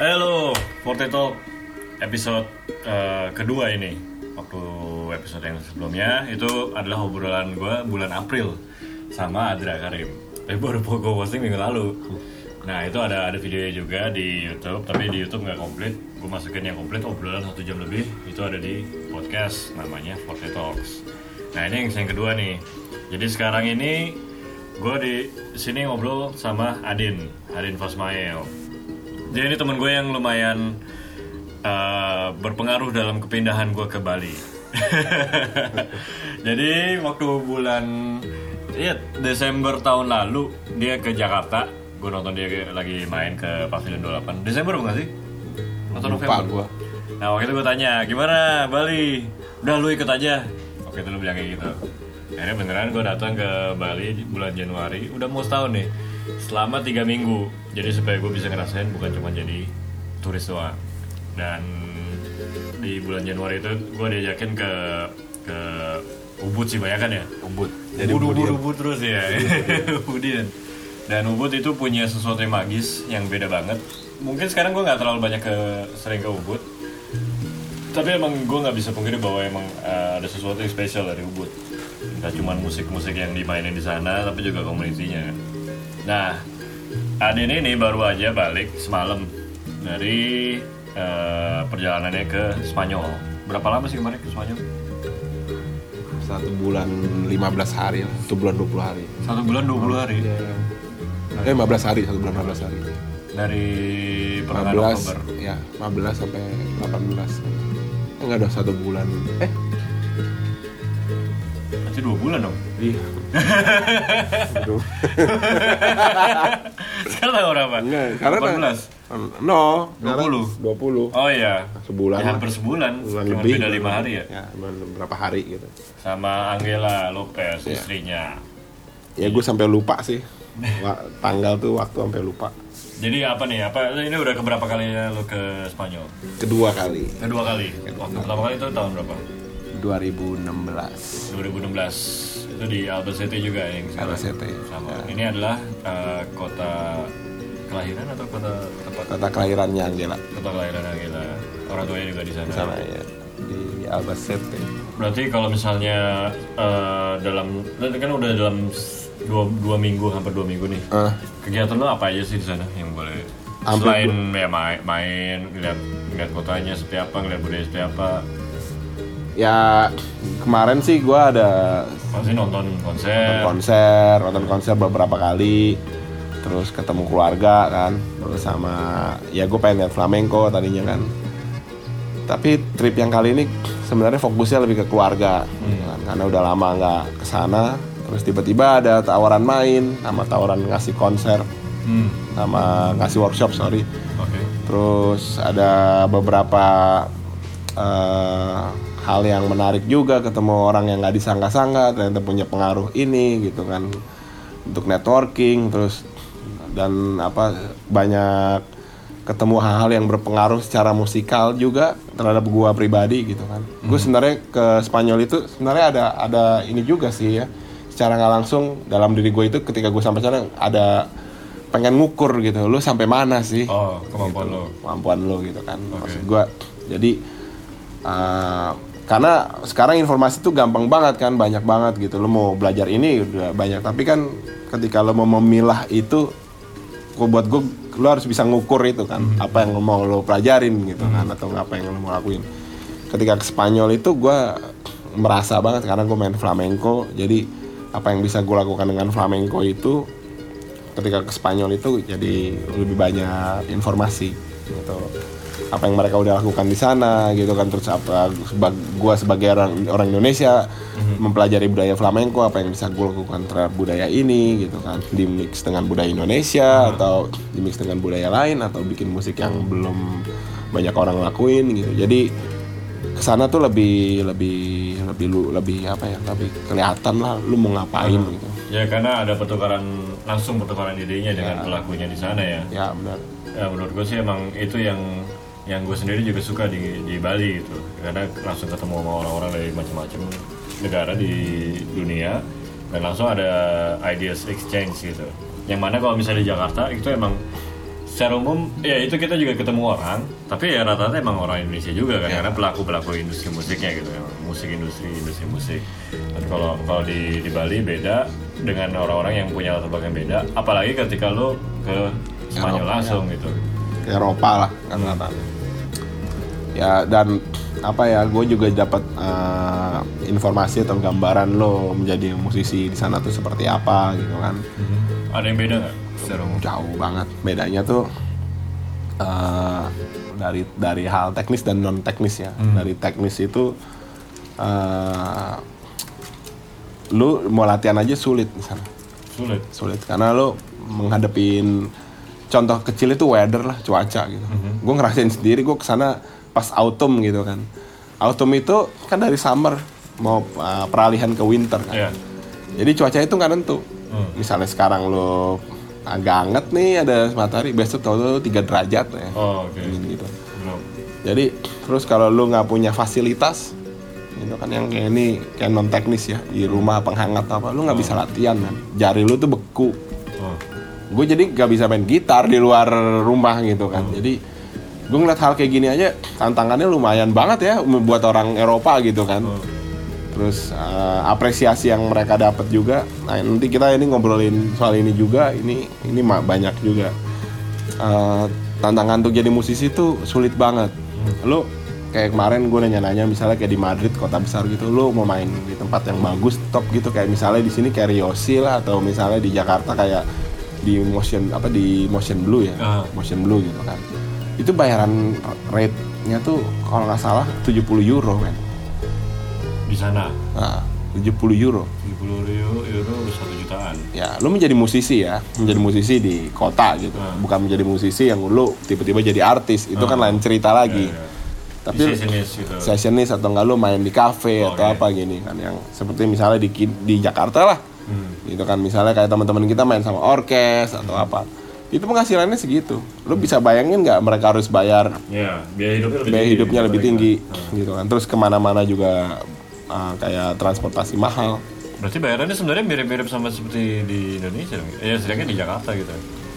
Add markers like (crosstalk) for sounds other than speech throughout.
Halo, Forte Talk episode eh, kedua ini. Waktu episode yang sebelumnya itu adalah obrolan gue bulan April sama Adra Karim. Tapi baru gue posting minggu lalu. Nah itu ada ada videonya juga di YouTube, tapi di YouTube nggak komplit. Gue masukin yang komplit obrolan satu jam lebih. Itu ada di podcast namanya Forte Talks. Nah ini yang yang kedua nih. Jadi sekarang ini gue di sini ngobrol sama Adin, Adin Fasmael. Dia ini temen gue yang lumayan uh, berpengaruh dalam kepindahan gue ke Bali. (laughs) Jadi waktu bulan iya Desember tahun lalu dia ke Jakarta. Gue nonton dia lagi main ke Pavilion 28. Desember bukan sih? Atau Lupa November? gua. Nah waktu itu gue tanya, gimana Bali? Udah lu ikut aja. Waktu itu lu bilang kayak gitu. Akhirnya beneran gue datang ke Bali bulan Januari. Udah mau setahun nih. Selama tiga minggu. Jadi supaya gue bisa ngerasain bukan cuma jadi turis doang. Dan di bulan Januari itu gue diajakin ke ke Ubud sih banyak kan ya. Ubud. Jadi Ubud, Ubud. Ubud, terus ya. Ubudin. (laughs) Dan Ubud itu punya sesuatu yang magis yang beda banget. Mungkin sekarang gue nggak terlalu banyak ke sering ke Ubud. Tapi emang gue nggak bisa pungkiri bahwa emang eh, ada sesuatu yang spesial dari Ubud. Gak cuma musik-musik yang dimainin di sana, tapi juga komunitinya. Nah, Adin ini baru aja balik semalam dari eh, perjalanannya ke Spanyol. Berapa lama sih kemarin ke Spanyol? Satu bulan 15 hari. Satu bulan 20 hari. Satu bulan 20 hari. Eh 15 hari, satu bulan 15 hari. dari pertengahan Oktober 15, ya 15 sampai 18 Eh, Enggak dong, satu bulan Eh, berarti dua bulan dong? Iya. (laughs) Sekarang tanggal berapa? Enggak, karena 18 No, 20. 20 oh iya. Sebulan. Ya, hampir sebulan. Bulan cuma lebih beda lima hari ya? Ya, berapa hari gitu. Sama Angela Lopez Iya. istrinya. Ya gue sampai lupa sih. Tanggal tuh waktu sampai lupa. Jadi apa nih? Apa ini udah keberapa kali lo ke Spanyol? Kedua kali. Kedua kali? Waktu pertama kali itu tahun berapa 2016 2016 itu di Albacete juga yang sekarang Albacete, sama. ya. ini adalah eh, kota kelahiran atau kota tempat? Kota kelahirannya Angela. Kota kelahiran Angela. Orang tuanya juga di sana. Di sana ya. Di Albacete Berarti kalau misalnya eh, dalam kan udah dalam dua, dua minggu hampir dua minggu nih. Ah, kegiatan lo apa aja sih di sana yang boleh? Hampir selain ya main, main ngeliat ngeliat kotanya seperti apa ngeliat budaya seperti apa ya kemarin sih gue ada pasti nonton konser. nonton konser nonton konser beberapa kali. Terus ketemu keluarga kan terus sama ya gue pengen lihat flamenco tadinya kan. Tapi trip yang kali ini sebenarnya fokusnya lebih ke keluarga. Gitu kan. karena udah lama nggak ke sana terus tiba-tiba ada tawaran main sama tawaran ngasih konser. Hmm, sama ngasih workshop sorry. Oke. Terus ada beberapa eh, hal yang menarik juga ketemu orang yang nggak disangka-sangka ternyata punya pengaruh ini gitu kan untuk networking terus dan apa banyak ketemu hal-hal yang berpengaruh secara musikal juga terhadap gua pribadi gitu kan. Gue sebenarnya ke Spanyol itu sebenarnya ada ada ini juga sih ya. Secara nggak langsung dalam diri gue itu ketika gue sampai sana ada pengen ngukur gitu. Lu sampai mana sih? oh kemampuan lo kemampuan lo gitu kan Oke. maksud gua jadi uh, karena sekarang informasi tuh gampang banget kan banyak banget gitu. Lo mau belajar ini udah banyak. Tapi kan ketika lo mau memilah itu gua buat gue lo harus bisa ngukur itu kan. Apa yang lo mau lo pelajarin gitu kan atau apa yang lo mau lakuin. Ketika ke Spanyol itu gua merasa banget karena gue main flamenco. Jadi apa yang bisa gue lakukan dengan flamenco itu ketika ke Spanyol itu jadi lebih banyak informasi gitu apa yang mereka udah lakukan di sana gitu kan. Terus apa seba, gua sebagai orang orang Indonesia mempelajari budaya flamenco apa yang bisa gue lakukan terhadap budaya ini gitu kan. Di mix dengan budaya Indonesia atau di mix dengan budaya lain atau bikin musik yang belum banyak orang lakuin gitu. Jadi ke sana tuh lebih lebih lebih lu lebih apa ya lebih kelihatan lah lu mau ngapain gitu. Ya karena ada pertukaran langsung pertukaran idenya dengan pelakunya di sana ya. Ya benar. Ya menurut gue sih emang itu yang yang gue sendiri juga suka di di Bali gitu. Karena langsung ketemu sama orang-orang dari macam-macam negara di dunia. Dan langsung ada ideas exchange gitu. Yang mana kalau misalnya di Jakarta itu emang secara umum ya itu kita juga ketemu orang. Tapi ya rata-rata emang orang Indonesia juga kan Ya. karena pelaku pelaku industri musiknya gitu. Ya musik industri industri musik. Dan kalau kalau di di Bali beda dengan orang-orang yang punya latar belakang beda. Apalagi ketika lo ke Spanyol langsung gitu ke Eropa lah. Kan ya dan apa ya gue juga dapat eh, informasi atau gambaran lo menjadi musisi di sana tuh seperti apa gitu kan. Ada yang beda nggak? Jauh banget. Bedanya tuh eh, dari dari hal teknis dan non teknis ya dari teknis itu eh, lu mau latihan aja sulit di sana. Sulit. Sulit. Karena lo menghadapin contoh kecil itu weather lah cuaca gitu. Gue ngerasain sendiri gue ke sana pas autumn gitu kan. Autumn itu kan dari summer mau uh, peralihan ke winter kan. Ya jadi cuaca itu nggak nentu. Hmm. misalnya sekarang lo agak anget nih ada matahari besok tau tiga derajat ya. Oh oke. Dingin gitu. Belum jadi terus kalau lu nggak punya fasilitas itu kan yang kayak ini kayak non teknis ya di rumah penghangat apa lu nggak bisa latihan kan. Jari lu tuh beku gue jadi gak bisa main gitar di luar rumah gitu kan. Jadi gue ngeliat hal kayak gini aja tantangannya lumayan banget ya buat orang Eropa gitu kan. Oh. terus eh, apresiasi yang mereka dapat juga. Nah nanti kita ini ngobrolin soal ini juga. Ini ini banyak juga. Eh, tantangan untuk jadi musisi tuh sulit banget. Lo kayak kemarin gue nanya-nanya misalnya kayak di Madrid kota besar gitu lo mau main di tempat yang bagus top gitu. Kayak misalnya di sini kayak Riosi lah atau misalnya di Jakarta kayak di motion apa di motion blue ya Ah. motion blue gitu kan itu bayaran rate-nya tuh kalau nggak salah 70 euro kan di sana nah, 70 euro 70 euro euro satu jutaan ya lu menjadi musisi ya menjadi musisi di kota gitu Hmm. bukan menjadi musisi yang lu tiba-tiba jadi artis itu kan Hmm. lain cerita lagi Ya, ya. tapi Sessionis gitu atau enggak lu main di cafe Oh, atau oke. apa gini kan yang seperti misalnya di di Jakarta lah Hmm. gitu kan misalnya kayak teman-teman kita main sama orkes atau apa itu penghasilannya segitu lu bisa bayangin nggak mereka harus bayar ya biaya hidupnya lebih biaya tinggi hidupnya lebih tinggi kita. gitu kan terus ke mana-mana juga uh, kayak transportasi mahal Berarti bayarannya sebenarnya mirip-mirip sama seperti di Indonesia? Ya sedangkan di Jakarta gitu.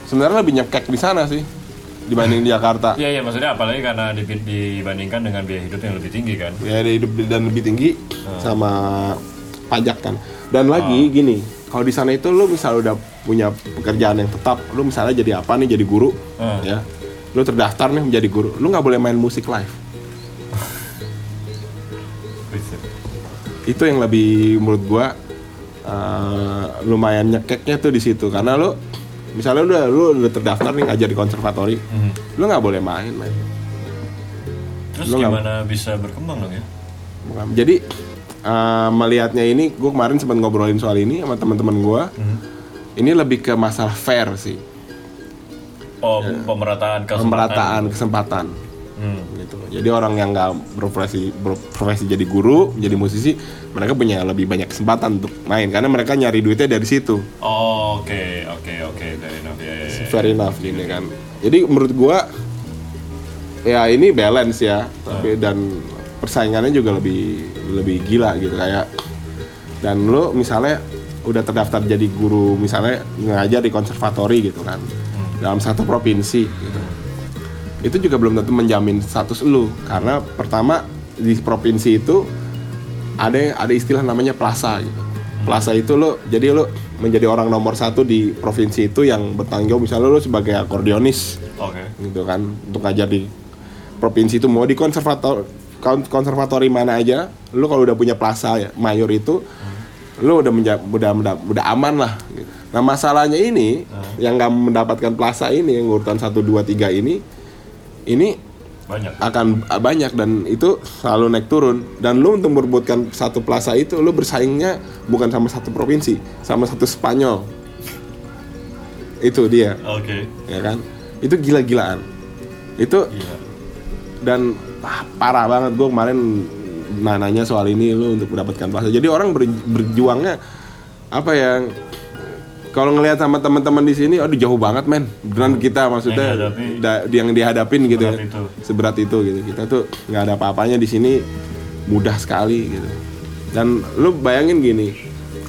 sebenarnya lebih nyekek di sana sih dibanding di Jakarta (laughs) Iya iya maksudnya apalagi karena di- dibandingkan dengan biaya hidup yang lebih tinggi kan. biaya hidup dan lebih tinggi Hmm. sama pajak kan dan Ah. lagi gini kalau di sana itu lu misalnya udah punya pekerjaan yang tetap lu misalnya jadi apa nih jadi guru Hmm. ya lu terdaftar nih menjadi guru lu nggak boleh main musik live itu yang lebih menurut gua eh, lumayan nyekeknya tuh di situ karena lu misalnya udah lu udah terdaftar nih ngajar di konservatori Mhm. lu nggak boleh main main Terus Lu gimana bisa berkembang dong ya? Jadi eh, melihatnya ini, gue kemarin sempat ngobrolin soal ini sama teman-teman gue. Mhm. Ini lebih ke masalah fair sih, Oh pemerataan kesempatan. pemerataan kesempatan Hmm. gitu. Jadi orang yang nggak berprofesi berprofesi jadi guru, jadi musisi, mereka punya lebih banyak kesempatan untuk main karena mereka nyari duitnya dari situ. Oh, Oke oke oke. Ya, ya, ya. Fair enough gini kan. Jadi menurut gue ya ini balance ya, tapi dan persaingannya juga lebih lebih gila gitu kayak dan lo misalnya udah terdaftar jadi guru misalnya ngajar di konservatori gitu kan dalam satu provinsi gitu. Itu juga belum tentu menjamin status lu karena pertama di provinsi itu ada ada istilah namanya plaza gitu. Plaza itu lo jadi lo menjadi orang nomor satu di provinsi itu yang bertanggung jawab. Misalnya lo sebagai akordeonis Oke. gitu kan untuk ngajar di provinsi itu mau di konservator kon- konservatori mana aja lu kalau udah punya plaza ya mayor itu lu udah menja- udah, udah udah aman lah gitu. nah masalahnya ini yang nggak mendapatkan plaza ini yang urutan 1 2 3 ini ini Banyak. akan banyak dan itu selalu naik turun dan lu untuk merebutkan satu plaza itu lu bersaingnya bukan sama satu provinsi sama satu Spanyol itu dia Oke. ya kan itu gila-gilaan itu Iya. dan ah, parah banget. Gue kemarin nah, nanya soal ini lu untuk mendapatkan plaza jadi orang ber- berjuangnya apa ya kalau ngelihat sama teman-teman di sini aduh jauh banget men. Beneran kita maksudnya Yang dihadapi- da- yang dihadapin gitu ya. Berat itu. seberat itu gitu. Kita tuh nggak ada apa-apanya di sini mudah sekali gitu. Dan lu bayangin gini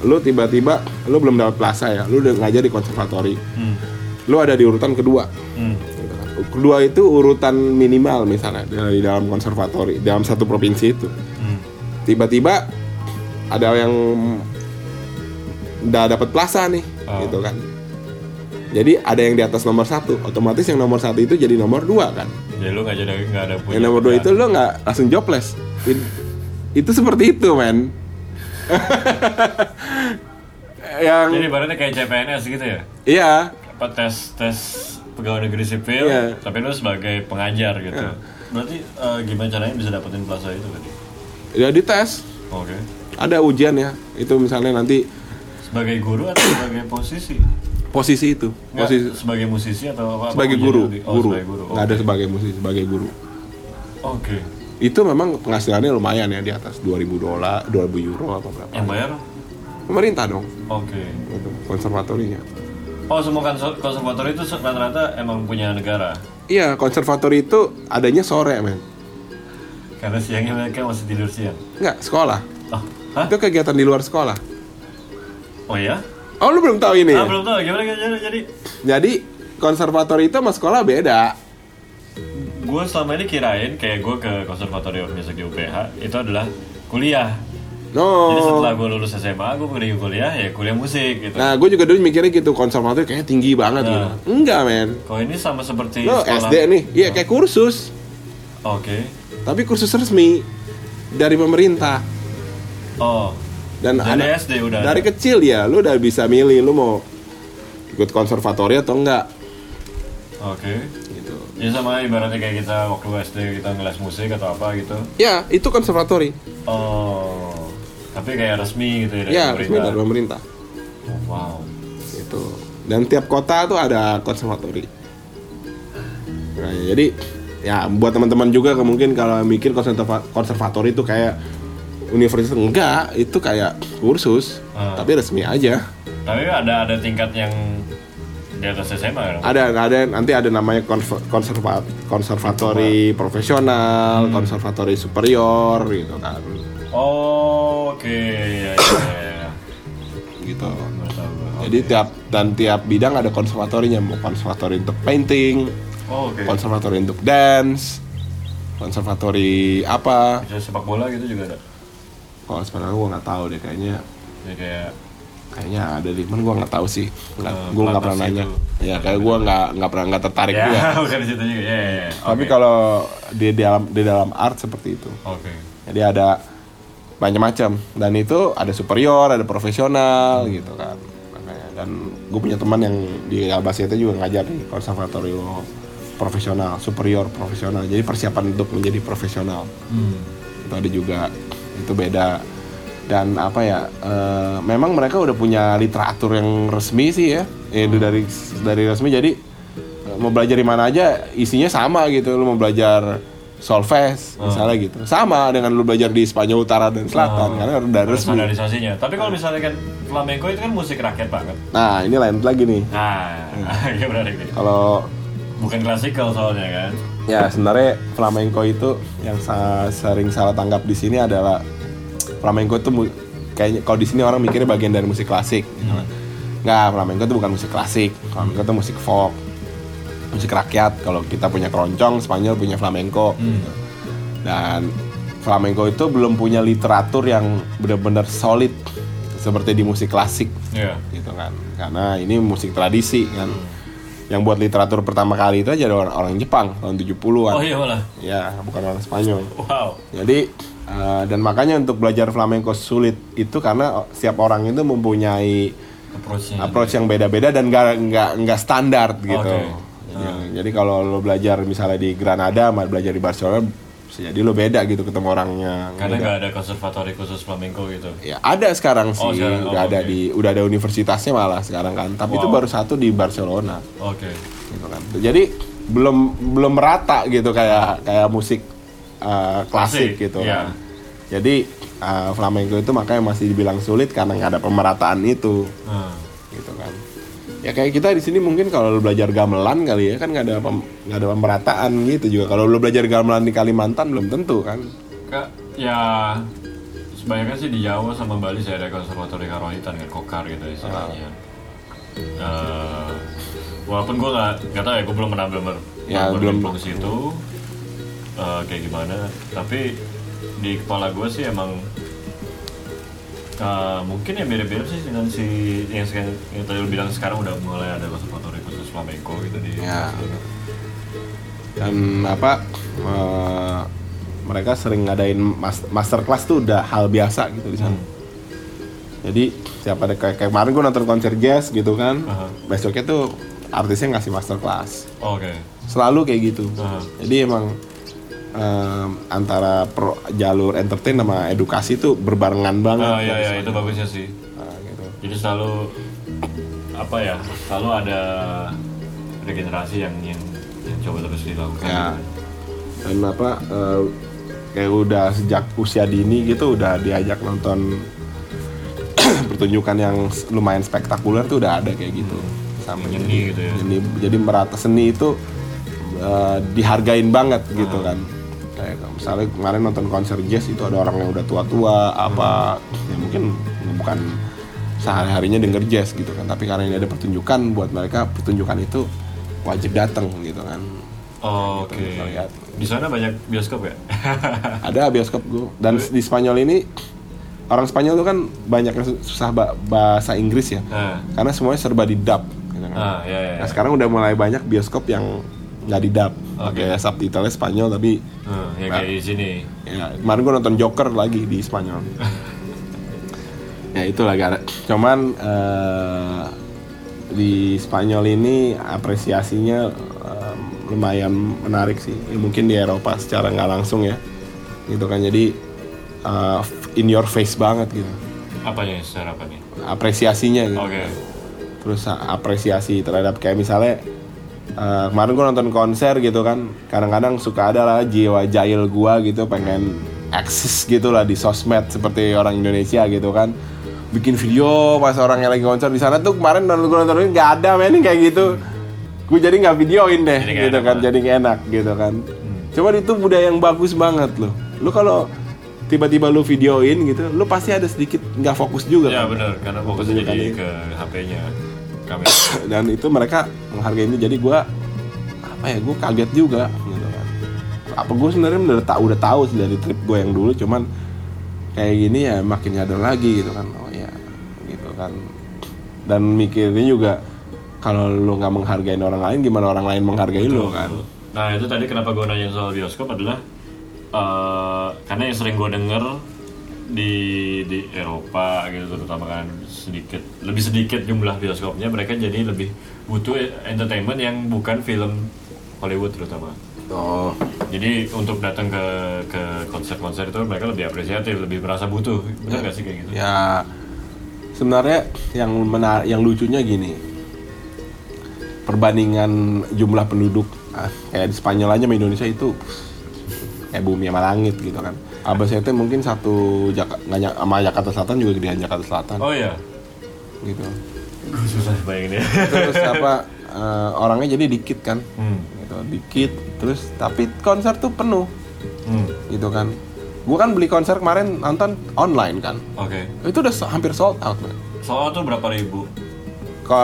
lu tiba-tiba lu belum dapat plaza ya lu udah ngajar di konservatori. Hmm. lu ada di urutan kedua. Hmm. Kedua itu urutan minimal misalnya dari dalam konservatori dalam satu provinsi itu Hmm. tiba-tiba ada yang udah dapat plaza nih Oh. gitu kan jadi ada yang di atas nomor satu otomatis yang nomor satu itu jadi nomor dua kan Jadi lu nggak jadi nggak ada punya. yang nomor dua itu lo nggak langsung jobless It- itu seperti itu men (laughs) yang Jadi ibaratnya kayak CPNS gitu ya? iya Apa tes tes pegawai negeri sipil, Iya. tapi lu sebagai pengajar gitu. Berarti eh, gimana caranya bisa dapetin plaza itu tadi? ya dites Oke. ada ujian ya itu misalnya nanti Sebagai guru atau sebagai posisi? posisi itu Nggak, posisi sebagai musisi atau apa? sebagai guru nanti? Oh, guru sebagai guru. nggak ada sebagai musisi sebagai guru Oke. itu memang penghasilannya lumayan ya di atas 2000 dolar 2000 euro apa berapa Yang bayar? pemerintah dong Oke. gitu, konservatorinya Oh semua konser- konservatori itu rata-rata emang punya negara. iya konservatori itu adanya sore men Karena siangnya mereka masih tidur siang. nggak sekolah Oh, hah? itu kegiatan di luar sekolah Oh ya? oh lu belum tahu ini Ah ya? belum tahu gimana gimana jadi? jadi konservatori itu sama sekolah beda Gue selama ini kirain kayak gue ke konservatorium musik di UPH itu adalah kuliah. Jadi no setelah gue lulus SMA, gue pergi kuliah ya kuliah musik gitu. nah gue juga dulu mikirnya gitu konservatori kayaknya tinggi banget Nah. gitu enggak men Kalau ini sama seperti lo sekolah. SD nih iya kayak kursus Oke. tapi kursus resmi dari pemerintah Oh. dan Dari anak- SD udah dari ada. kecil ya lu udah bisa milih lu mau ikut konservatori atau enggak Oke. gitu Ya sama ibaratnya kayak kita waktu SD kita ngeles musik atau apa gitu. ya itu konservatori Oh. Tapi kayak resmi gitu ya dari ya resmi dari pemerintah. Oh, wow. gitu. Dan tiap kota tuh ada konservatori. Nah, jadi ya buat teman-teman juga mungkin kalau mikir konserva- konservatori itu kayak universitas enggak. Itu kayak kursus Ah. tapi resmi aja. Tapi ada ada tingkat yang di atas SMA kan? ada ada. Nanti ada namanya konser- konserva- konservatori profesional konservatori superior gitu kan. Oh, oke. Ya, ya, ya. gitu jadi tiap dan tiap bidang ada konservatorinya mau konservatori untuk painting Oh, oke. konservatori untuk dance konservatori apa Bisa sepak bola gitu juga ada. kalau sebenarnya gue nggak tahu deh kayaknya Jadi kayak kayaknya ada di mana gue nggak tahu sih nggak Eh, gue nggak pernah pelatnas nanya itu. ya kayak gue nggak nggak pernah nggak tertarik ya, juga (laughs) bukan di situ juga. Ya, ya, ya. tapi Oke. kalau di dalam di dalam art seperti itu Oke. jadi ada macam-macam. Dan itu ada superior ada profesional gitu kan. Makanya, dan gue punya teman yang di Albacete juga ngajar di konservatorium profesional superior profesional. Jadi persiapan untuk menjadi profesional. Hmm. itu ada juga. Itu beda. Dan apa ya eh, memang mereka udah punya literatur yang resmi sih ya. Itu dari dari resmi. Jadi mau belajar di mana aja isinya sama gitu. Lu mau belajar solfege misalnya gitu sama dengan lu belajar di Spanyol Utara dan Selatan Oh. karena udah resmi standarisasinya. Tapi kalau misalnya kan flamenco itu kan musik rakyat banget. nah ini lain lagi nih Nah, (laughs) Hmm. gimana nih? kalau Bukan klasikal soalnya kan. ya sebenarnya flamenco itu yang sering salah tanggap di sini adalah flamenco itu kayaknya kalau di sini orang mikirnya bagian dari musik klasik nggak flamenco itu bukan musik klasik flamenco itu musik folk musik rakyat kalau kita punya keroncong Spanyol punya flamenco gitu. dan flamenco itu belum punya literatur yang benar-benar solid seperti di musik klasik Iya. gitu kan karena ini musik tradisi kan yang buat literatur pertama kali itu aja orang, orang Jepang tahun 70-an Oh iya malah. ya bukan orang Spanyol Wow. jadi eh, dan makanya untuk belajar flamenco sulit itu karena setiap orang itu mempunyai Approach-nya. approach yang beda-beda dan nggak nggak nggak standar gitu Oke. Ya, jadi kalau lo belajar misalnya di Granada sama belajar di Barcelona jadi lo beda gitu ketemu orangnya Karena nggak ada konservatori khusus flamenco gitu. Ya ada sekarang sih, Oh, sekarang. Oh, udah ada oke. di udah ada universitasnya malah sekarang kan. Tapi itu Wow. baru satu di Barcelona Oke. gitu kan. Jadi belum belum merata gitu kayak kayak musik uh, klasik, Klasik, gitu iya. kan. Jadi uh, flamenco itu makanya masih dibilang sulit karena nggak ada pemerataan itu Nah. gitu kan. Ya kayak kita di sini mungkin kalau lo belajar gamelan kali ya kan nggak ada pem- nggak ada pemerataan gitu juga. Kalau lo belajar gamelan di Kalimantan belum tentu kan. Kak, ya sebanyak sih di Jawa sama Bali saya ada konservatori Karawitan kan kokar gitu istilahnya. Eh, walaupun gue nggak nggak tahu ya gue belum pernah Ya, belum. belum ke situ eh, kayak gimana tapi di kepala gue sih emang eh, mungkin ya mirip-mirip sih dengan si yang, yang tadi lu bilang sekarang udah mulai ada konservatori khusus flamenco gitu di Ya. dan apa eh, mereka sering ngadain mas- masterclass tuh udah hal biasa gitu di sana. Jadi siapa ada kayak, kayak kemarin gue nonton konser jazz gitu kan, Aha. besoknya tuh artisnya ngasih masterclass. oke Selalu kayak gitu. Aha. Jadi emang antara pro, jalur entertain sama edukasi tuh berbarengan banget. Ah, iya iya itu bagusnya sih Nah, gitu. jadi selalu apa ya selalu ada ada generasi yang yang, yang coba terus dilakukan Ya. Dan apa eh, kayak udah sejak usia dini gitu udah diajak nonton (clears throat) pertunjukan yang lumayan spektakuler tuh udah ada kayak gitu. Yang jadi, seni gitu ya. jadi, jadi merata seni itu eh, dihargain banget gitu kan. Misalnya kemarin nonton konser jazz itu ada orang yang udah tua-tua apa ya mungkin bukan sehari-harinya denger jazz gitu kan tapi karena ini ada pertunjukan buat mereka pertunjukan itu wajib datang gitu kan Oh, Oke. bisa lihat. Di sana banyak bioskop ya? (laughs) ada bioskop gue dan di Spanyol ini orang Spanyol tuh kan banyak yang susah ba- bahasa Inggris ya nah, karena semuanya serba di dub gitu kan. ah, ya, ya, Nah ya. sekarang udah mulai banyak bioskop yang nggak di dub Oke. pakai subtitle Spanyol tapi Hmm, ya Nah. kayak di sini. ya kemarin gue nonton Joker lagi di Spanyol (laughs) ya itu lagi ada cuman eh, di Spanyol ini apresiasinya em, lumayan menarik sih Ya, mungkin di Eropa secara nggak langsung ya gitu kan jadi eh, in your face banget gitu Apanya secara apa nih? apresiasinya gitu Oke. terus apresiasi terhadap kayak misalnya eh, kemarin gue nonton konser gitu kan. Kadang-kadang suka ada lah jiwa jahil gua gitu pengen eksis gitu lah di sosmed seperti orang Indonesia gitu kan. Bikin video pas orang yang lagi konser di sana tuh kemarin nonton gue nonton nggak ada men kayak gitu. Gue jadi nggak videoin deh Jadi gitu kan jadi enak gitu kan. Cuman itu budaya yang bagus banget loh. Lu kalau tiba-tiba lu videoin gitu lu pasti ada sedikit nggak fokus juga Ya kan? benar, karena fokus Pertunjukan jadi ini. ke HP-nya. (coughs) Dan itu mereka menghargai ini jadi gua apa ya gue kaget juga gitu kan. Apa gue sebenarnya udah tahu udah tahu sih dari trip gue yang dulu cuman kayak gini ya makin nyadar lagi gitu kan. Oh ya gitu kan. Dan mikirnya juga kalau lu nggak menghargai orang lain gimana orang lain menghargai lu kan? Nah itu tadi kenapa gue nanya soal bioskop adalah eh, karena yang sering gue denger di di Eropa gitu terutama kan sedikit lebih sedikit jumlah bioskopnya mereka jadi lebih butuh entertainment yang bukan film Hollywood terutama. oh Jadi untuk datang ke ke konser-konser itu mereka lebih apresiatif, lebih merasa butuh. Benar nggak sih kayak gitu? ya sebenarnya yang menar yang lucunya gini perbandingan jumlah penduduk ah, kayak di Spanyol aja sama Indonesia itu kayak bumi sama langit gitu kan Itu mungkin satu Jaka, nggak sama Jakarta Selatan juga gedean Jakarta Selatan Oh iya, gitu Gua susah bayangin ya. terus (laughs) apa eh, orangnya jadi dikit kan Hmm. gitu dikit terus tapi konser tuh penuh Hmm. gitu kan gua kan beli konser kemarin nonton online kan Oke. itu udah hampir sold out man. Soal tuh berapa ribu? ke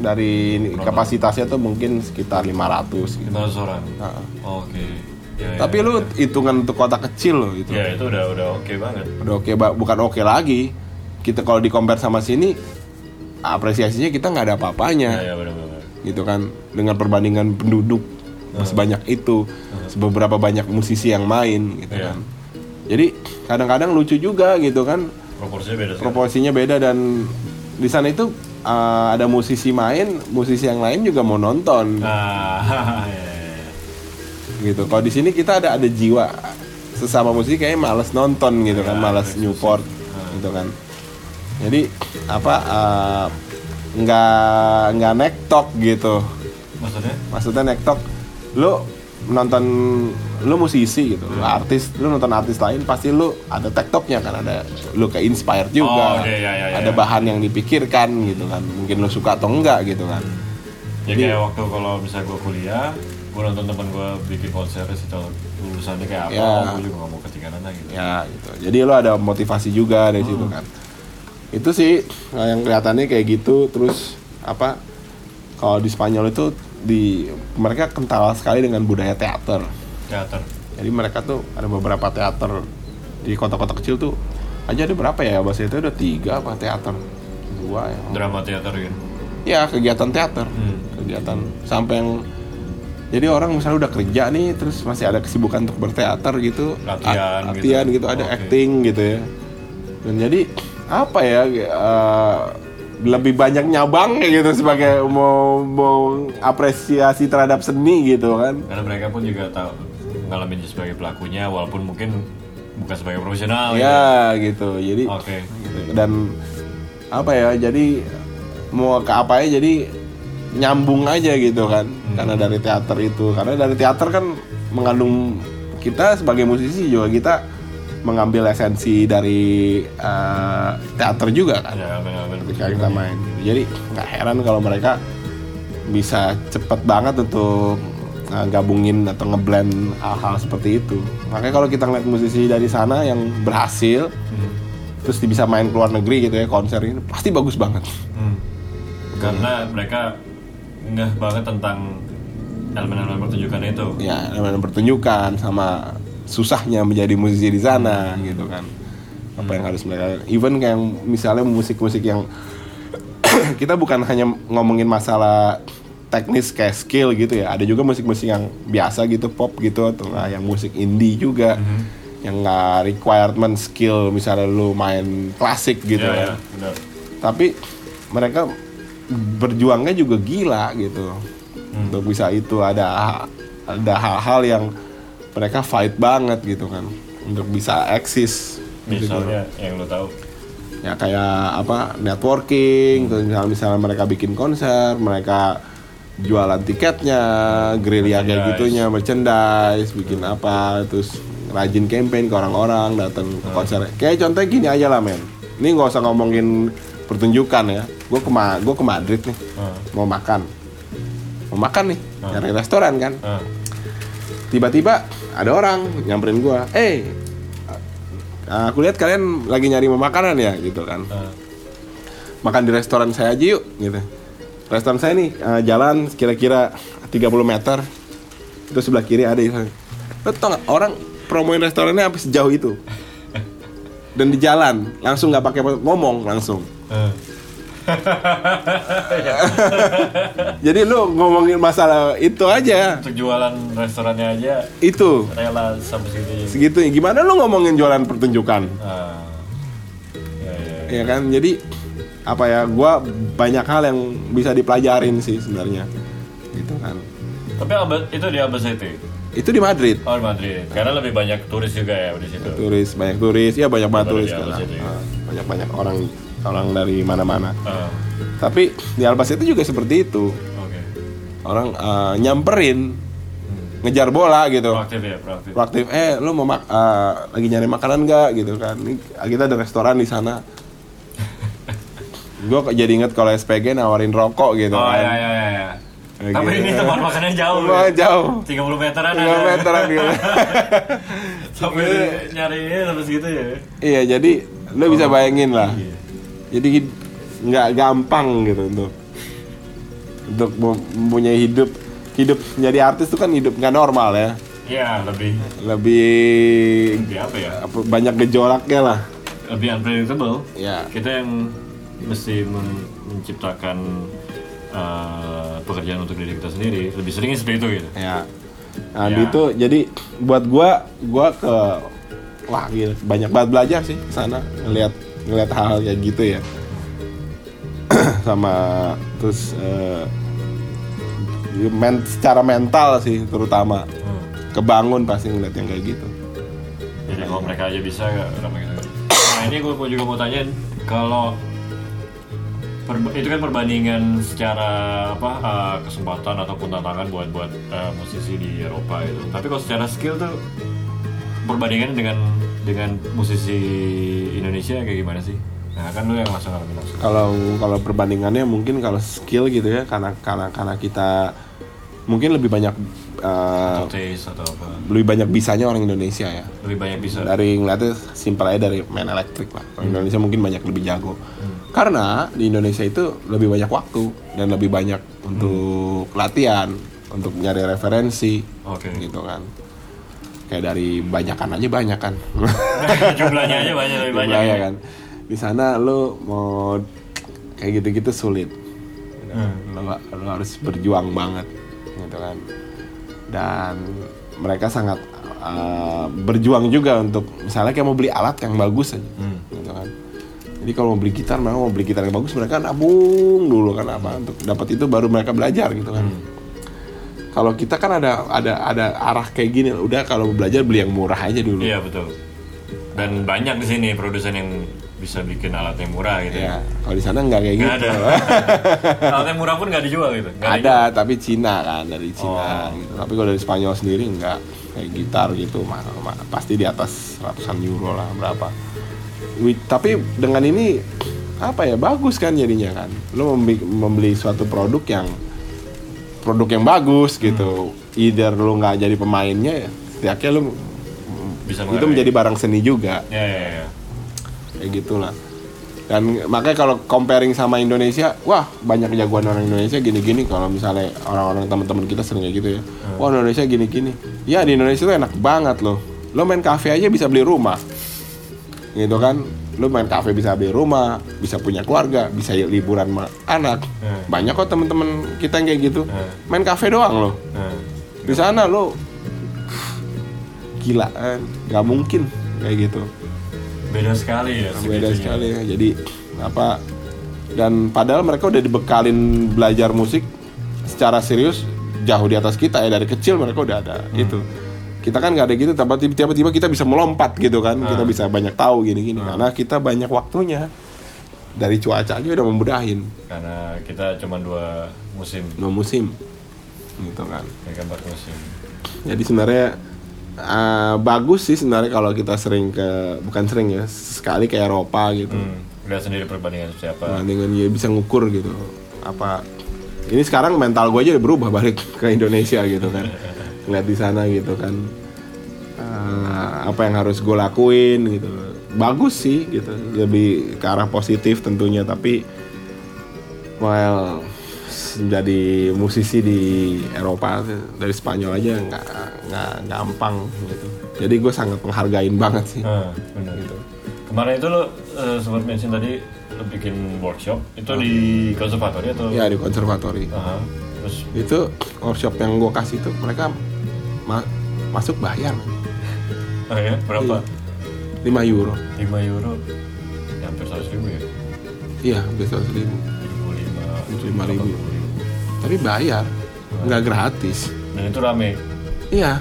dari kapasitasnya tuh mungkin sekitar 500 gitu. 500 orang. Nah, Oke. Ya, ya, Tapi ya, lu hitungan untuk kota kecil loh itu. Ya itu udah udah oke banget. Udah oke ba- bukan oke lagi. Kita kalau di compare sama sini apresiasinya kita nggak ada apa-apanya Ya ya gitu kan dengan perbandingan penduduk sebanyak itu seberapa banyak musisi yang main gitu Iya. kan. Jadi kadang-kadang lucu juga gitu kan Proporsinya beda proporsinya beda dan di sana itu uh, ada musisi main, musisi yang lain juga mau nonton Nah, (laughs) ya, ya, ya. Gitu. Kalau di sini kita ada ada jiwa sesama musisi kayaknya males nonton gitu kan, Ya, males itu Newport sih. gitu kan. Jadi apa uh, nggak nggak nektok gitu. maksudnya? Maksudnya nektok lu nonton lu musisi gitu, lu artis, lu nonton artis lain pasti lu ada tektoknya kan, ada lu ke inspired juga, Oh, oke, ya, ya, ya. ada bahan yang dipikirkan gitu kan, mungkin lu suka atau enggak gitu kan. Ya Jadi- kayak waktu kalau misalnya gue kuliah, gue nonton teman gue bikin konser sih tahu lulusannya kayak apa, Ya. gue juga gak mau ketinggalan lah gitu. Ya gitu. Jadi lu ada motivasi juga dari situ kan. Itu sih nah, yang kelihatannya kayak gitu terus apa kalau di Spanyol itu di mereka kental sekali dengan budaya teater. teater Jadi mereka tuh ada beberapa teater di kota-kota kecil tuh aja ada berapa ya bahasa itu ada tiga apa teater dua ya. drama teater gitu Ya kegiatan teater, Hmm. kegiatan sampai yang jadi orang misalnya udah kerja nih terus masih ada kesibukan untuk berteater gitu, Latihan latihan gitu. gitu, ada Oke. acting gitu ya. Dan jadi apa ya eh, lebih banyak nyabang gitu sebagai mau mau apresiasi terhadap seni gitu kan. karena mereka pun juga tahu ngalamin sebagai pelakunya walaupun mungkin bukan sebagai profesional gitu. Ya gitu. Jadi oke dan apa ya jadi mau ke apa ya jadi nyambung aja gitu kan. Karena dari teater itu. Karena dari teater kan mengandung kita sebagai musisi juga kita mengambil esensi dari eh, teater juga kan. Ya ketika kita main. Gitu. jadi nggak heran kalau mereka bisa cepet banget untuk eh, gabungin atau ngeblend hal-hal seperti itu. Makanya kalau kita ngeliat musisi dari sana yang berhasil Hmm. terus bisa main ke luar negeri gitu ya konser ini pasti bagus banget. Hmm. karena mereka ngeh banget tentang elemen-elemen pertunjukan itu. Ya namanya pertunjukan sama susahnya menjadi musisi di sana gitu kan. Apa yang harus mereka even kayak misalnya musik-musik yang (clears throat) kita bukan hanya ngomongin masalah teknis kayak skill gitu ya ada juga musik-musik yang biasa gitu pop gitu atau nggak yang musik indie juga yang nggak requirement skill misalnya lu main klasik gitu ya, ya, ya, benar. tapi mereka berjuangnya juga gila gitu. Hmm. untuk bisa itu ada ada hal-hal yang mereka fight banget gitu kan. Untuk bisa eksis gitu. misalnya yang lo tahu. Ya kayak apa networking terus misalnya, misalnya mereka bikin konser mereka jualan tiketnya gerilya kayak gitunya merchandise bikin apa terus rajin campaign ke orang-orang datang ke konser. Kayak contohnya gini aja lah men. Ini nggak usah ngomongin pertunjukan ya. Gue ke Ma- gue ke Madrid nih. Ah, mau makan. Mau makan nih. Hmm. nyari restoran kan. Ah. tiba-tiba ada orang nyamperin gua eh aku lihat kalian lagi nyari mau makanan ya gitu kan. Ah. makan di restoran saya aja yuk gitu. Restoran saya nih eh, jalan kira-kira 30 meter. Itu sebelah kiri ada itu lo tau nggak orang promoin restorannya sampai sejauh itu dan di jalan langsung nggak pakai ngomong langsung. Ah. (laughs) jadi lu ngomongin masalah itu aja. Untuk jualan restorannya aja itu. rela sampai segitu segitu. Gimana lu ngomongin jualan pertunjukan? Ah. Ya, ya, ya. ya kan? Jadi apa ya gua banyak hal yang bisa dipelajarin sih sebenarnya. Gitu kan. Tapi Alba- itu di Albacete. itu di Madrid Oh di Madrid. Karena lebih banyak turis juga ya di situ. turis banyak turis ya banyak banget turis kan Albacete, ya. banyak banyak orang orang dari mana-mana Ah, tapi di Albacete juga seperti itu Oke. orang eh, nyamperin ngejar bola gitu Proaktif ya, proaktif. proaktif eh lu mau mak eh, lagi nyari makanan nggak gitu kan Ini, kita ada restoran di sana (laughs) gue jadi inget kalau SPG nawarin rokok gitu Oh kan ya ya ya. ya. Tapi gitu. ini tempat makannya jauh. Wah, ya. jauh 30 meteran 3 ada. meteran gitu (laughs) Sampai nyari ini sampai segitu ya. iya jadi lu bisa bayangin lah Iya. jadi nggak gampang gitu untuk untuk mem- mempunyai hidup hidup menjadi artis itu kan hidup nggak normal ya Iya, lebih lebih lebih apa ya? banyak gejolaknya lah Lebih unpredictable. ya Kita yang mesti men- menciptakan eh, pekerjaan untuk diri kita sendiri. Lebih sering seperti itu gitu. ya nah Ya. itu jadi buat gua gua ke wah gila banyak banget belajar sih sana ngelihat ngelihat hal kayak gitu ya (clears throat) sama terus eh, men, secara mental sih terutama Hmm. kebangun pasti ngeliat yang kayak gitu Jadi kalau mereka aja bisa gak kenapa gitu. Nah ini gue juga mau tanya kalau perba- itu kan perbandingan secara apa uh, kesempatan ataupun tantangan buat buat uh, musisi di Eropa itu. Tapi kalau secara skill tuh perbandingan dengan dengan musisi Indonesia kayak gimana sih? Nah kan lu yang langsung ngalamin langsung. kalau kalau perbandingannya mungkin kalau skill gitu ya karena karena karena kita mungkin lebih banyak eh, Atau taste atau apa? lebih banyak bisanya orang Indonesia ya Lebih banyak bisa. dari ngeliatnya simpel aja dari main elektrik lah orang Indonesia mungkin banyak lebih jago karena di Indonesia itu lebih banyak waktu dan lebih banyak untuk latihan untuk nyari referensi Oke. gitu kan kayak dari banyakan aja banyak kan (laughs) Jumlahnya aja banyak lebih banyak. Jumlahnya ya. kan di sana lo mau kayak gitu-gitu sulit kan. lo, lo harus berjuang banget gitu kan dan mereka sangat uh, berjuang juga untuk misalnya kayak mau beli alat yang bagus aja Hmm. gitu kan jadi kalau mau beli gitar mereka mau beli gitar yang bagus mereka nabung dulu kan apa untuk dapat itu baru mereka belajar gitu kan kalau kita kan ada ada ada arah kayak gini udah kalau belajar beli yang murah aja dulu Iya betul. Dan banyak di sini produsen yang bisa bikin alat yang murah gitu. ya kalau di sana nggak kayak Nggak gitu ada. (laughs) alat yang murah pun nggak dijual gitu. Nggak ada tapi Cina kan dari Cina Oh. gitu tapi kalau dari Spanyol sendiri nggak kayak gitar gitu ma- ma- pasti di atas ratusan euro lah berapa Wi- tapi dengan ini apa ya bagus kan jadinya kan lo membeli, membeli suatu produk yang produk yang bagus gitu either lo nggak jadi pemainnya ya setidaknya lo Bisa itu menjadi barang seni juga Ya, ya, ya. Kayak gitulah. Dan makanya kalau comparing sama Indonesia wah banyak jagoan orang Indonesia gini-gini. Kalau misalnya orang-orang teman-teman kita sering kayak gitu ya. Wah Indonesia gini-gini. Ya di Indonesia tuh enak banget loh. Lo main kafe aja bisa beli rumah. Gitu kan? Lo main kafe bisa beli rumah bisa punya keluarga bisa liburan sama anak. Hmm. banyak kok teman-teman kita yang kayak gitu. Hmm. main kafe doang loh. Nah, di sana lo gila kan? Nggak mungkin kayak gitu beda sekali ya. beda sekali ya jadi apa dan padahal mereka udah dibekalin belajar musik secara serius jauh di atas kita ya dari kecil mereka udah ada itu kita kan nggak ada gitu tapi tiba-tiba kita bisa melompat gitu kan kita bisa banyak tahu gini-gini. Karena kita banyak waktunya. Dari cuaca aja udah memudahin Karena kita cuma dua musim. no musim. Gitu kan. Empat musim. jadi sebenarnya eh, bagus sih sebenarnya kalau kita sering ke bukan sering ya sekali ke Eropa gitu Hmm. Lihat sendiri perbandingan siapa. dengan dia bisa ngukur gitu apa ini sekarang mental gue aja udah berubah balik (laughs) ke Indonesia gitu kan (laughs) ngeliat di sana gitu kan Eh, apa yang harus gue lakuin gitu bagus sih gitu lebih ke arah positif tentunya tapi well menjadi musisi di Eropa dari Spanyol aja nggak nggak gampang gitu. Jadi gue sangat menghargain banget sih. Ah, benar. Gitu. Kemarin itu lo eh, sempat mention tadi lo bikin workshop. Itu di konservatori atau? ya di konservatori. Terus? Itu workshop yang gue kasih tuh mereka ma- masuk bayar. Oh ya berapa? 5 euro. 5 euro. Ya, hampir 100 ribu ya. iya besok ribu 75 75 ribu. tapi bayar nggak gratis Dan itu rame. iya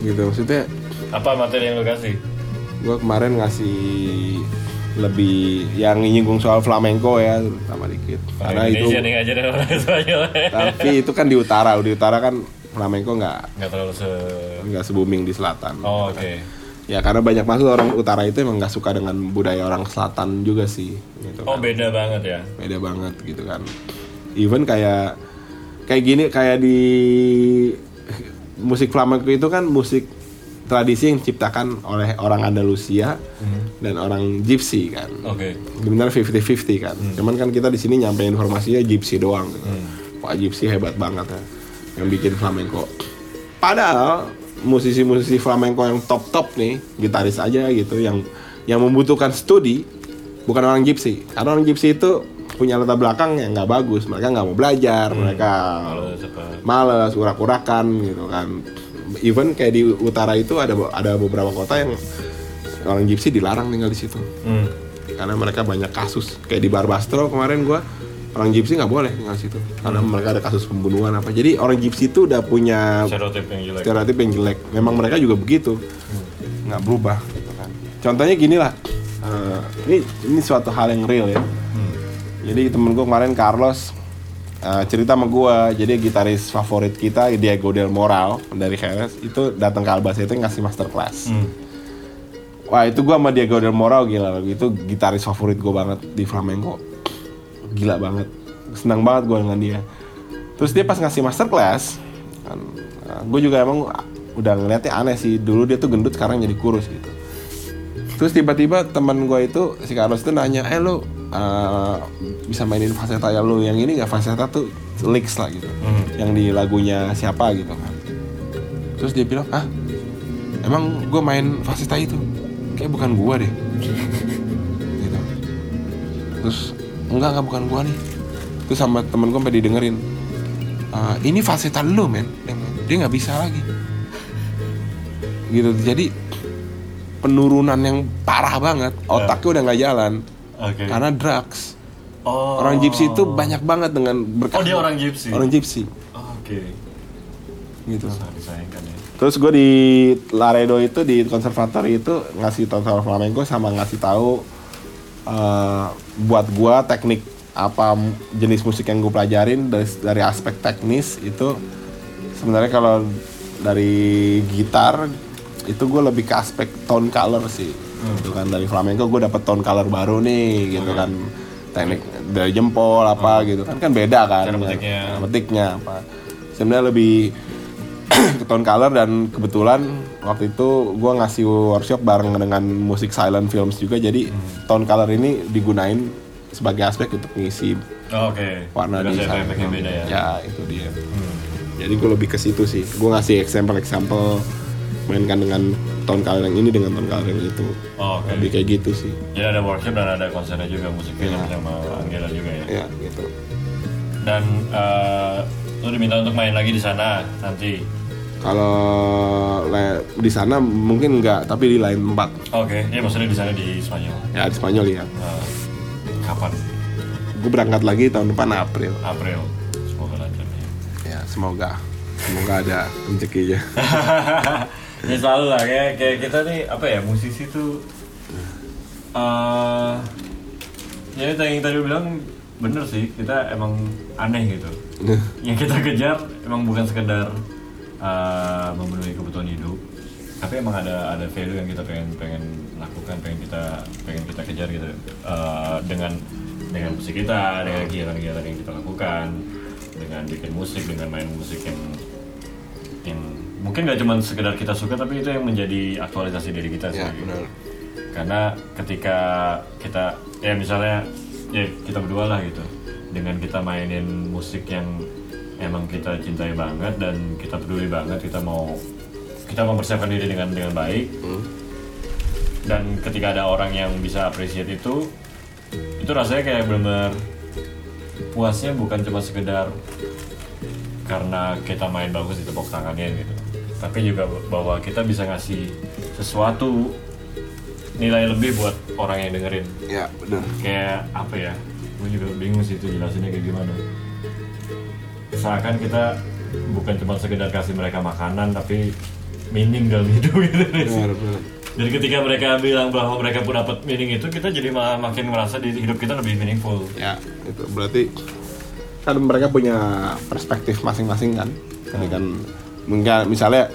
gitu maksudnya Apa materi yang lo kasih? gue kemarin ngasih lebih yang nyinggung soal flamenco ya terutama dikit karena itu Indonesia nih ngajarin orang (laughs) Spanyol. tapi itu kan di utara di utara kan flamenco nggak Nggak terlalu se. nggak se booming di selatan Oh, oke. Ya karena banyak masuk orang utara itu emang nggak suka dengan budaya orang selatan juga sih gitu Oh kan. beda banget ya. beda banget gitu kan even kayak kayak gini kayak di musik flamenco itu kan musik tradisi yang diciptakan oleh orang Andalusia dan orang Gypsy kan Oke. benar 50-50 kan cuman kan kita di sini nyampe informasinya Gypsy doang gitu. Wah Gypsy hebat banget ya yang bikin flamenco padahal musisi-musisi flamenco yang top-top nih gitaris aja gitu yang yang membutuhkan studi bukan orang Gypsy. Karena orang Gypsy itu punya latar belakang yang nggak bagus mereka nggak mau belajar mereka Males urak-urakan gitu kan. Even kayak di utara itu ada ada beberapa kota yang orang Gypsy dilarang tinggal di situ. Hmm. karena mereka banyak kasus. Kayak di Barbastro kemarin gua orang Gypsy nggak boleh tinggal di situ karena mereka ada kasus pembunuhan apa. Jadi orang Gypsy itu udah punya Stereotip yang jelek. stereotip yang jelek. Memang mereka juga begitu. Nggak berubah gitu kan. Contohnya gini lah eh, ini ini suatu hal yang real ya. Hmm. jadi temen gue kemarin Carlos eh, cerita sama gue jadi gitaris favorit kita Diego Del Moral dari Jerez itu datang ke Albacete ngasih masterclass. Hmm. Wah itu gue sama Diego Del Moral gila. Itu gitaris favorit gue banget di flamenco Gila banget. Senang banget gue dengan dia. Terus dia pas ngasih masterclass kan, Gue juga emang udah ngeliatnya aneh sih. Dulu dia tuh gendut sekarang jadi kurus gitu. Terus tiba-tiba teman gue itu si Carlos itu nanya eh lu uh, bisa mainin faseta ya? Lu yang ini nggak? Faseta tuh licks lah gitu. Hmm. yang di lagunya siapa gitu kan. Terus dia bilang ah emang gue main faseta itu? Kayak bukan gua deh. (laughs) Gitu. Terus enggak enggak bukan gua nih terus sama temen gue sampai didengerin "Ah, ini faseta lu men Dia nggak bisa lagi gitu jadi penurunan yang parah banget otaknya udah nggak jalan Oke. karena drugs Oh. orang gypsy itu banyak banget dengan berkah Oh dia orang gypsy. orang gypsy Oke. gitu Sangat disayangkan ya. Terus gue di Laredo itu di konservatori itu ngasih tahu soal flamenco sama ngasih tahu eh, buat gue teknik apa jenis musik yang gue pelajarin dari dari aspek teknis itu sebenarnya kalau dari gitar itu gue lebih ke aspek tone color sih. Gitu kan dari flamenco gue dapet tone color baru nih gitu kan. Teknik dari jempol apa gitu kan kan beda kan. Cara metiknya. cara metiknya apa. Sebenarnya lebih (clears throat) ke tone color dan kebetulan waktu itu gue ngasih workshop bareng dengan musik silent films juga jadi tone color ini digunain sebagai aspek untuk mengisi Oh, Oke. warna di beda ya. ya itu dia Hmm. jadi gue lebih ke situ sih gue ngasih example-example mainkan dengan tone color yang ini dengan tone color yang itu Oh, Oke. lebih kayak gitu sih Jadi ada workshop dan ada konsernya juga musik film Iya. sama Angela juga ya. ya gitu Dan eh, lu diminta untuk main lagi di sana nanti. Kalau le- di sana mungkin enggak tapi di lain tempat Oke. Ya maksudnya di sana di Spanyol. ya di Spanyol ya Eh, kapan? gue berangkat lagi tahun depan April April. Semoga lancar ya. ya semoga semoga ada rezekinya (laughs) ya selalu lah kayak kayak kita nih apa ya musisi tuh eh ya yang tadi bilang bener sih kita emang aneh gitu yang kita kejar emang bukan sekedar eh, memenuhi kebutuhan hidup. Tapi emang ada ada value yang kita pengen pengen lakukan pengen kita pengen kita kejar gitu. Eh, dengan dengan musik kita dengan kegiatan-kegiatan yang kita lakukan dengan bikin musik dengan main musik yang yang mungkin gak cuma sekedar kita suka tapi itu yang menjadi aktualisasi diri kita sih. Ya benar. Karena ketika kita ya misalnya ya kita berdua lah gitu. Dengan kita mainin musik yang emang kita cintai banget dan kita peduli banget kita mau kita mempersiapkan diri dengan dengan baik. Hmm. dan ketika ada orang yang bisa appreciate itu itu rasanya kayak bener puasnya bukan cuma sekedar karena kita main bagus di tepuk tangannya gitu. Tapi juga bahwa kita bisa ngasih sesuatu nilai lebih buat orang yang dengerin. Ya benar kayak apa ya? Gue juga bingung sih itu jelasinnya kayak gimana seakan kita bukan cuma sekedar kasih mereka makanan tapi meaning dalam (laughs) hidup gitu benar benar. Jadi ketika mereka bilang bahwa mereka pun dapat meaning itu kita jadi malah makin merasa di hidup kita lebih meaningful. Ya itu berarti kan mereka punya perspektif masing-masing kan. Ini kan mungkin misalnya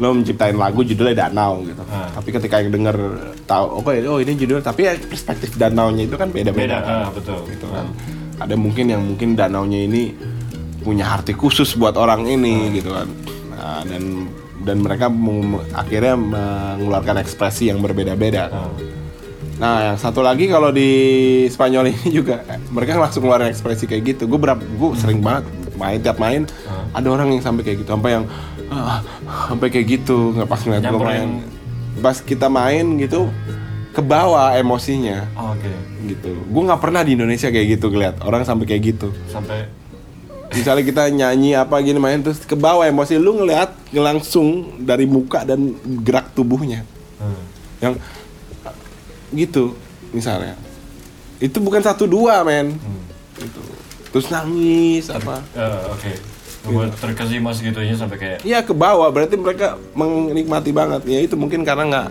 lo menciptain lagu judulnya danau gitu. Ah. tapi ketika yang denger tahu oh oh ini judul tapi ya perspektif danaunya itu kan beda beda-beda. Kan. ah, betul. Gitu kan. Ada mungkin yang mungkin danaunya ini punya arti khusus buat orang ini gitu kan Nah, dan dan mereka akhirnya mengeluarkan ekspresi yang berbeda-beda kan. Ah. Nah, yang satu lagi kalau di Spanyol ini juga mereka langsung ngeluarin ekspresi kayak gitu. Gue berapa, gue sering banget main tiap main Ah. ada orang yang sampai kayak gitu, sampai yang ah, sampai kayak gitu nggak pas ngeliat gue main. Pas kita main gitu ke bawah emosinya Oh, oke gitu. Gue nggak pernah di Indonesia kayak gitu ngeliat orang sampai kayak gitu. sampai Misalnya kita nyanyi apa gini main terus ke bawah emosi lu ngeliat langsung dari muka dan gerak tubuhnya. Hmm. yang gitu misalnya. Itu bukan satu dua men. Hmm. gitu. terus nangis apa. Eh, oke. Gue terkesima segitunya sampai kayak Iya ke bawah. Berarti mereka menikmati banget. Ya itu mungkin karena nggak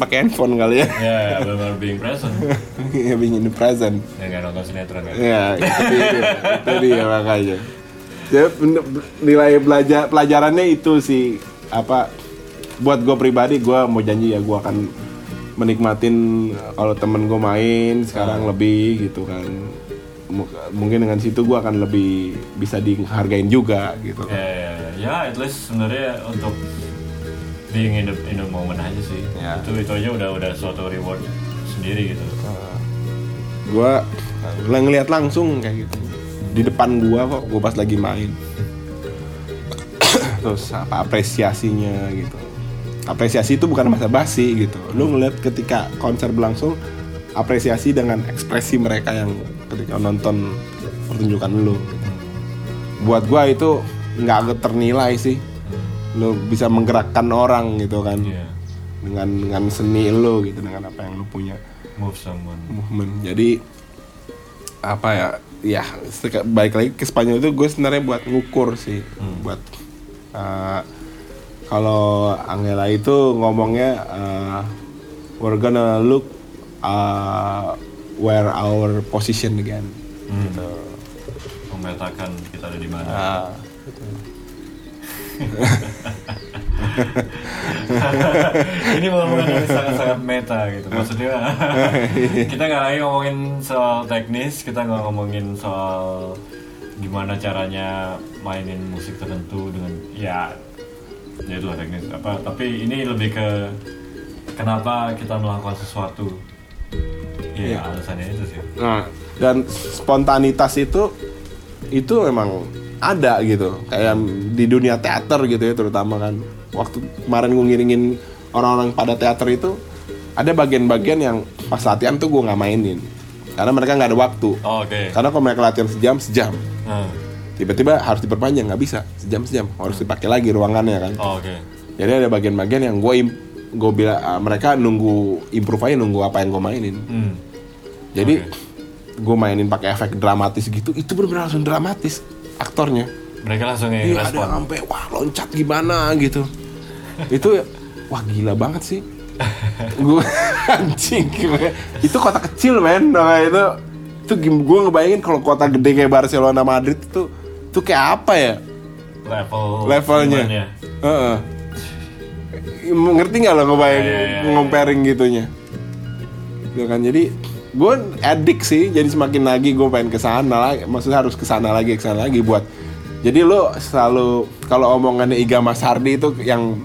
pakai handphone kali ya. Ya benar being present. (laughs) Ya being in the present. Ya nggak nonton sinetron kan ya itu dia, itu dia makanya ya nilai belajar pelajarannya itu sih. Apa buat gue pribadi gue mau janji ya gue akan menikmatin kalau temen gue main sekarang lebih gitu kan. M- mungkin dengan situ gue akan lebih bisa dihargain juga gitu. Ya ya, ya. At least sebenarnya untuk being in the, in the moment aja sih. Ya. itu itu aja udah udah suatu reward sendiri gitu. Gue ngeliat langsung kayak gitu di depan gua kok gue pas lagi main. (coughs) Terus apa apresiasinya gitu. Apresiasi itu bukan masa basi gitu. Lu ngeliat ketika konser berlangsung apresiasi dengan ekspresi mereka yang ketika nonton pertunjukan lu. Gitu. buat gua itu nggak ternilai sih. Lu bisa menggerakkan orang gitu kan. Iya. dengan dengan seni lu gitu dengan apa yang lu punya. Move someone. Movement. Jadi apa ya ya balik lagi ke Spanyol itu gue sebenarnya buat ngukur sih buat uh, kalau Angela itu ngomongnya uh, we're gonna look uh, where our position again. Gitu. memetakan kita ada di mana. Ah, (laughs) (laughs) (laughs) ini omongan yang sangat-sangat meta gitu maksudnya (laughs) kita nggak lagi ngomongin soal teknis kita nggak ngomongin soal gimana caranya mainin musik tertentu dengan ya ya itu teknis apa tapi ini lebih ke kenapa kita melakukan sesuatu ya Iya. alasannya itu sih Nah, dan spontanitas itu itu memang ada gitu. Kayak di dunia teater gitu ya terutama kan. Waktu kemarin gue ngiringin orang-orang pada teater itu ada bagian-bagian yang pas latihan tuh gue nggak mainin. Karena mereka nggak ada waktu. Oh, oke Karena kalau mereka latihan sejam sejam, Nah, tiba-tiba harus diperpanjang nggak bisa sejam sejam harus dipakai lagi ruangannya kan. oh, oke Jadi ada bagian-bagian yang gue gue bilang ah, mereka nunggu improve aja nunggu apa yang gue mainin. hmm. Jadi gue mainin pakai efek dramatis gitu, itu benar langsung dramatis aktornya. mereka langsung yang Iya ada sampai wah loncat gimana gitu. Itu wah gila banget sih. gue (laughs) anjing itu kota kecil men nah itu itu gue ngebayangin kalau kota gede kayak Barcelona Madrid itu itu kayak apa ya level levelnya ya? Heeh. ngerti nggak lo ngebayang Iya, iya, iya. comparing gitunya ya kan jadi gue edik sih jadi semakin lagi gue pengen ke sana lagi maksudnya harus ke sana lagi ke sana lagi buat jadi lo selalu kalau omongannya Iga Mas Hardi itu yang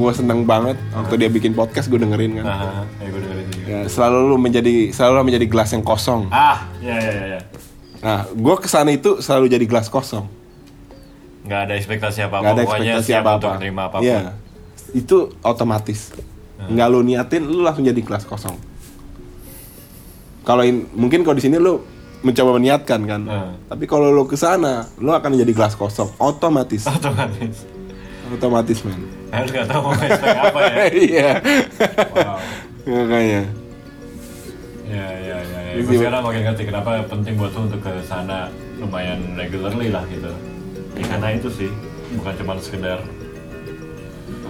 gue seneng banget waktu dia bikin podcast gue dengerin kan Nah, ya gue dengerin juga. ya, selalu lu menjadi selalu lu menjadi gelas yang kosong Ah, ya ya ya. ya. nah gue ke sana itu selalu jadi gelas kosong Nggak ada ekspektasi apa-apa. nggak ada pokoknya ekspektasi apa apa menerima apa pun. Iya. itu otomatis nggak lu niatin lu langsung jadi kelas kosong kalau in- mungkin kalau di sini lu mencoba meniatkan kan Hmm. tapi kalau lu ke sana lu akan jadi gelas kosong otomatis Otomatis. otomatis men Harus nggak tahu mau expect apa ya. (laughs) iya Wow. makanya Ya ya ya. ya. Gue sekarang makin ngerti kenapa penting buat lu untuk ke sana lumayan regularly lah gitu. Ya, karena itu sih bukan cuma sekedar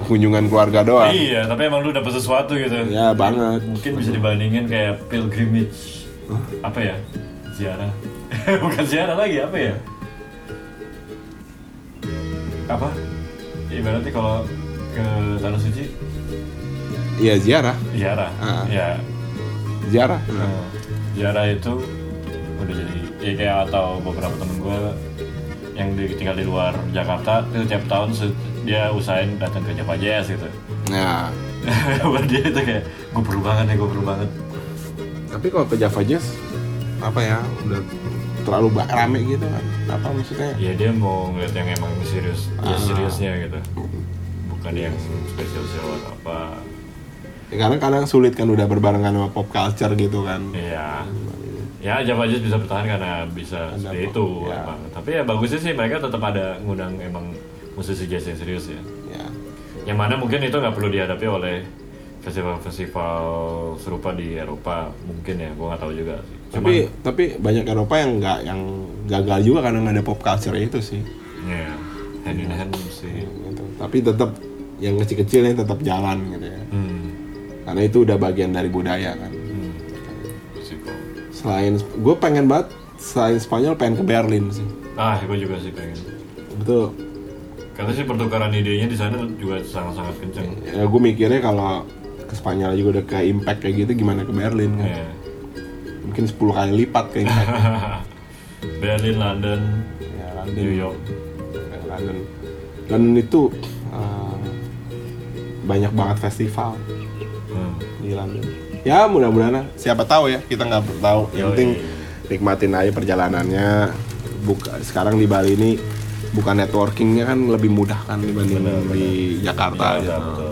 kunjungan keluarga doang iya tapi emang lu dapet sesuatu gitu ya banget mungkin bisa dibandingin kayak pilgrimage apa ya ziarah (laughs) bukan ziarah lagi apa ya apa ibaratnya kalau ke tanah suci? Iya ziarah. Ziarah. Ah. ya. Ziarah? Nah, ziarah itu udah jadi ya kayak atau beberapa temen gue yang di, tinggal di luar Jakarta itu tiap tahun dia usahain datang ke Java Jazz gitu. Nah. (laughs) Buat dia itu kayak gue perlu banget nih gue perlu banget. Tapi kalau ke Java Jazz apa ya udah terlalu rame gitu kan? Apa maksudnya? Ya dia mau ngeliat yang emang serius ya Ah. seriusnya gitu bukan yang spesial spesial atau apa Ya, karena kadang sulit kan udah berbarengan sama pop culture gitu kan. Iya. Ya Java Jazz bisa bertahan karena bisa Ada seperti itu ya. emang. Tapi ya bagusnya sih mereka tetap ada ngundang emang musisi jazz yang serius ya. Ya. Yang mana mungkin itu nggak perlu dihadapi oleh festival-festival serupa di Eropa mungkin ya, gua nggak tahu juga sih. Cuman, Tapi tapi banyak Eropa yang nggak yang gagal juga karena nggak ada pop culture itu sih. ya hand in hand sih. Gitu. Tapi tetap yang kecil-kecilnya tetap jalan gitu ya. Hmm. Karena itu udah bagian dari budaya kan. hmm. Selain gue pengen banget selain Spanyol pengen ke Berlin sih. Ah, gue juga sih pengen. Betul. Karena sih pertukaran idenya di sana juga sangat-sangat kenceng. Ya gue mikirnya kalau ke Spanyol juga udah ke impact kayak gitu gimana ke Berlin kan. Ya. Mungkin 10 kali lipat ke impact. (laughs) Berlin, London, ya, London. New York. Ya, London. Dan itu banyak banget festival Hmm. di London. Ya mudah-mudahan siapa tahu ya kita nggak tahu. Yang penting nikmatin aja perjalanannya. Buka sekarang di Bali ini bukan networkingnya kan lebih mudah kan dibanding Bener, bener. di Jakarta Iya, gitu. betul,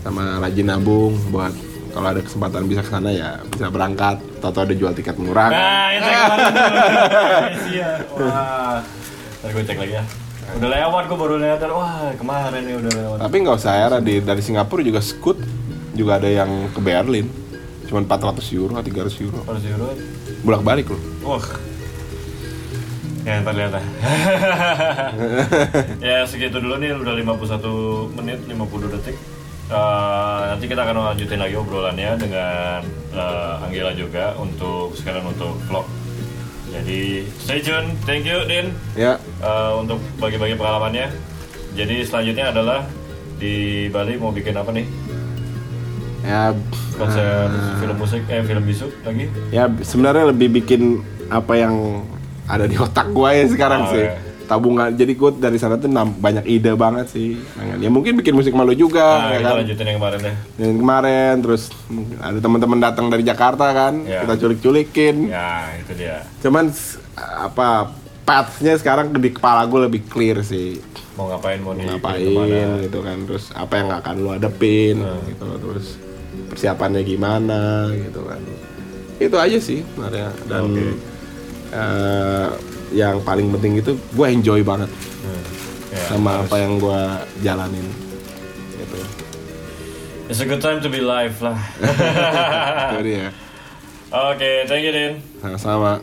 sama rajin nabung buat kalau ada kesempatan bisa ke sana ya bisa berangkat atau ada jual tiket murah. kan. Nah, itu kemarin. (laughs) Malaysia. Wah. Ntar gue cek lagi ya. Udah lewat gue baru lihat wah kemarin nih udah lewat. Tapi nggak usah heran di dari Singapura juga Scoot juga ada yang ke Berlin. Cuman 400 euro atau 300 euro. Harus euro. Bolak-balik loh. Wah. Ya, ntar lihat lah. (laughs) ya, segitu dulu nih, udah 51 menit, 50 detik. Eh, nanti kita akan lanjutin lagi obrolannya dengan eh, Anggela juga untuk sekarang untuk vlog. Jadi stay tune, thank you Din Ya, eh, untuk bagi-bagi pengalamannya. Jadi selanjutnya adalah di Bali mau bikin apa nih? ya Konser Ah. film musik, eh film bisu lagi? ya sebenarnya lebih bikin apa yang ada di otak gue ya sekarang Oh, sih iya. Tabungan jadi gue dari sana tuh nam- banyak ide banget sih ya mungkin bikin musik malu juga Nah, ya kita kan lanjutin yang kemarin deh. yang kemarin terus ada teman-teman datang dari Jakarta kan Ya. kita culik-culikin Ya, itu dia. cuman apa pathnya sekarang di kepala gue lebih clear sih Mau ngapain, mau ngapain gitu kan terus apa yang akan lu hadepin Hmm. gitu loh terus persiapannya gimana gitu kan itu aja sih sebenarnya dan Oke. eh, yang paling penting itu gue enjoy banget Hmm. Ya, sama harus. apa yang gue jalanin gitu It's a good time to be live lah. (laughs) itu dia (laughs) Oke, thank you Din. sama-sama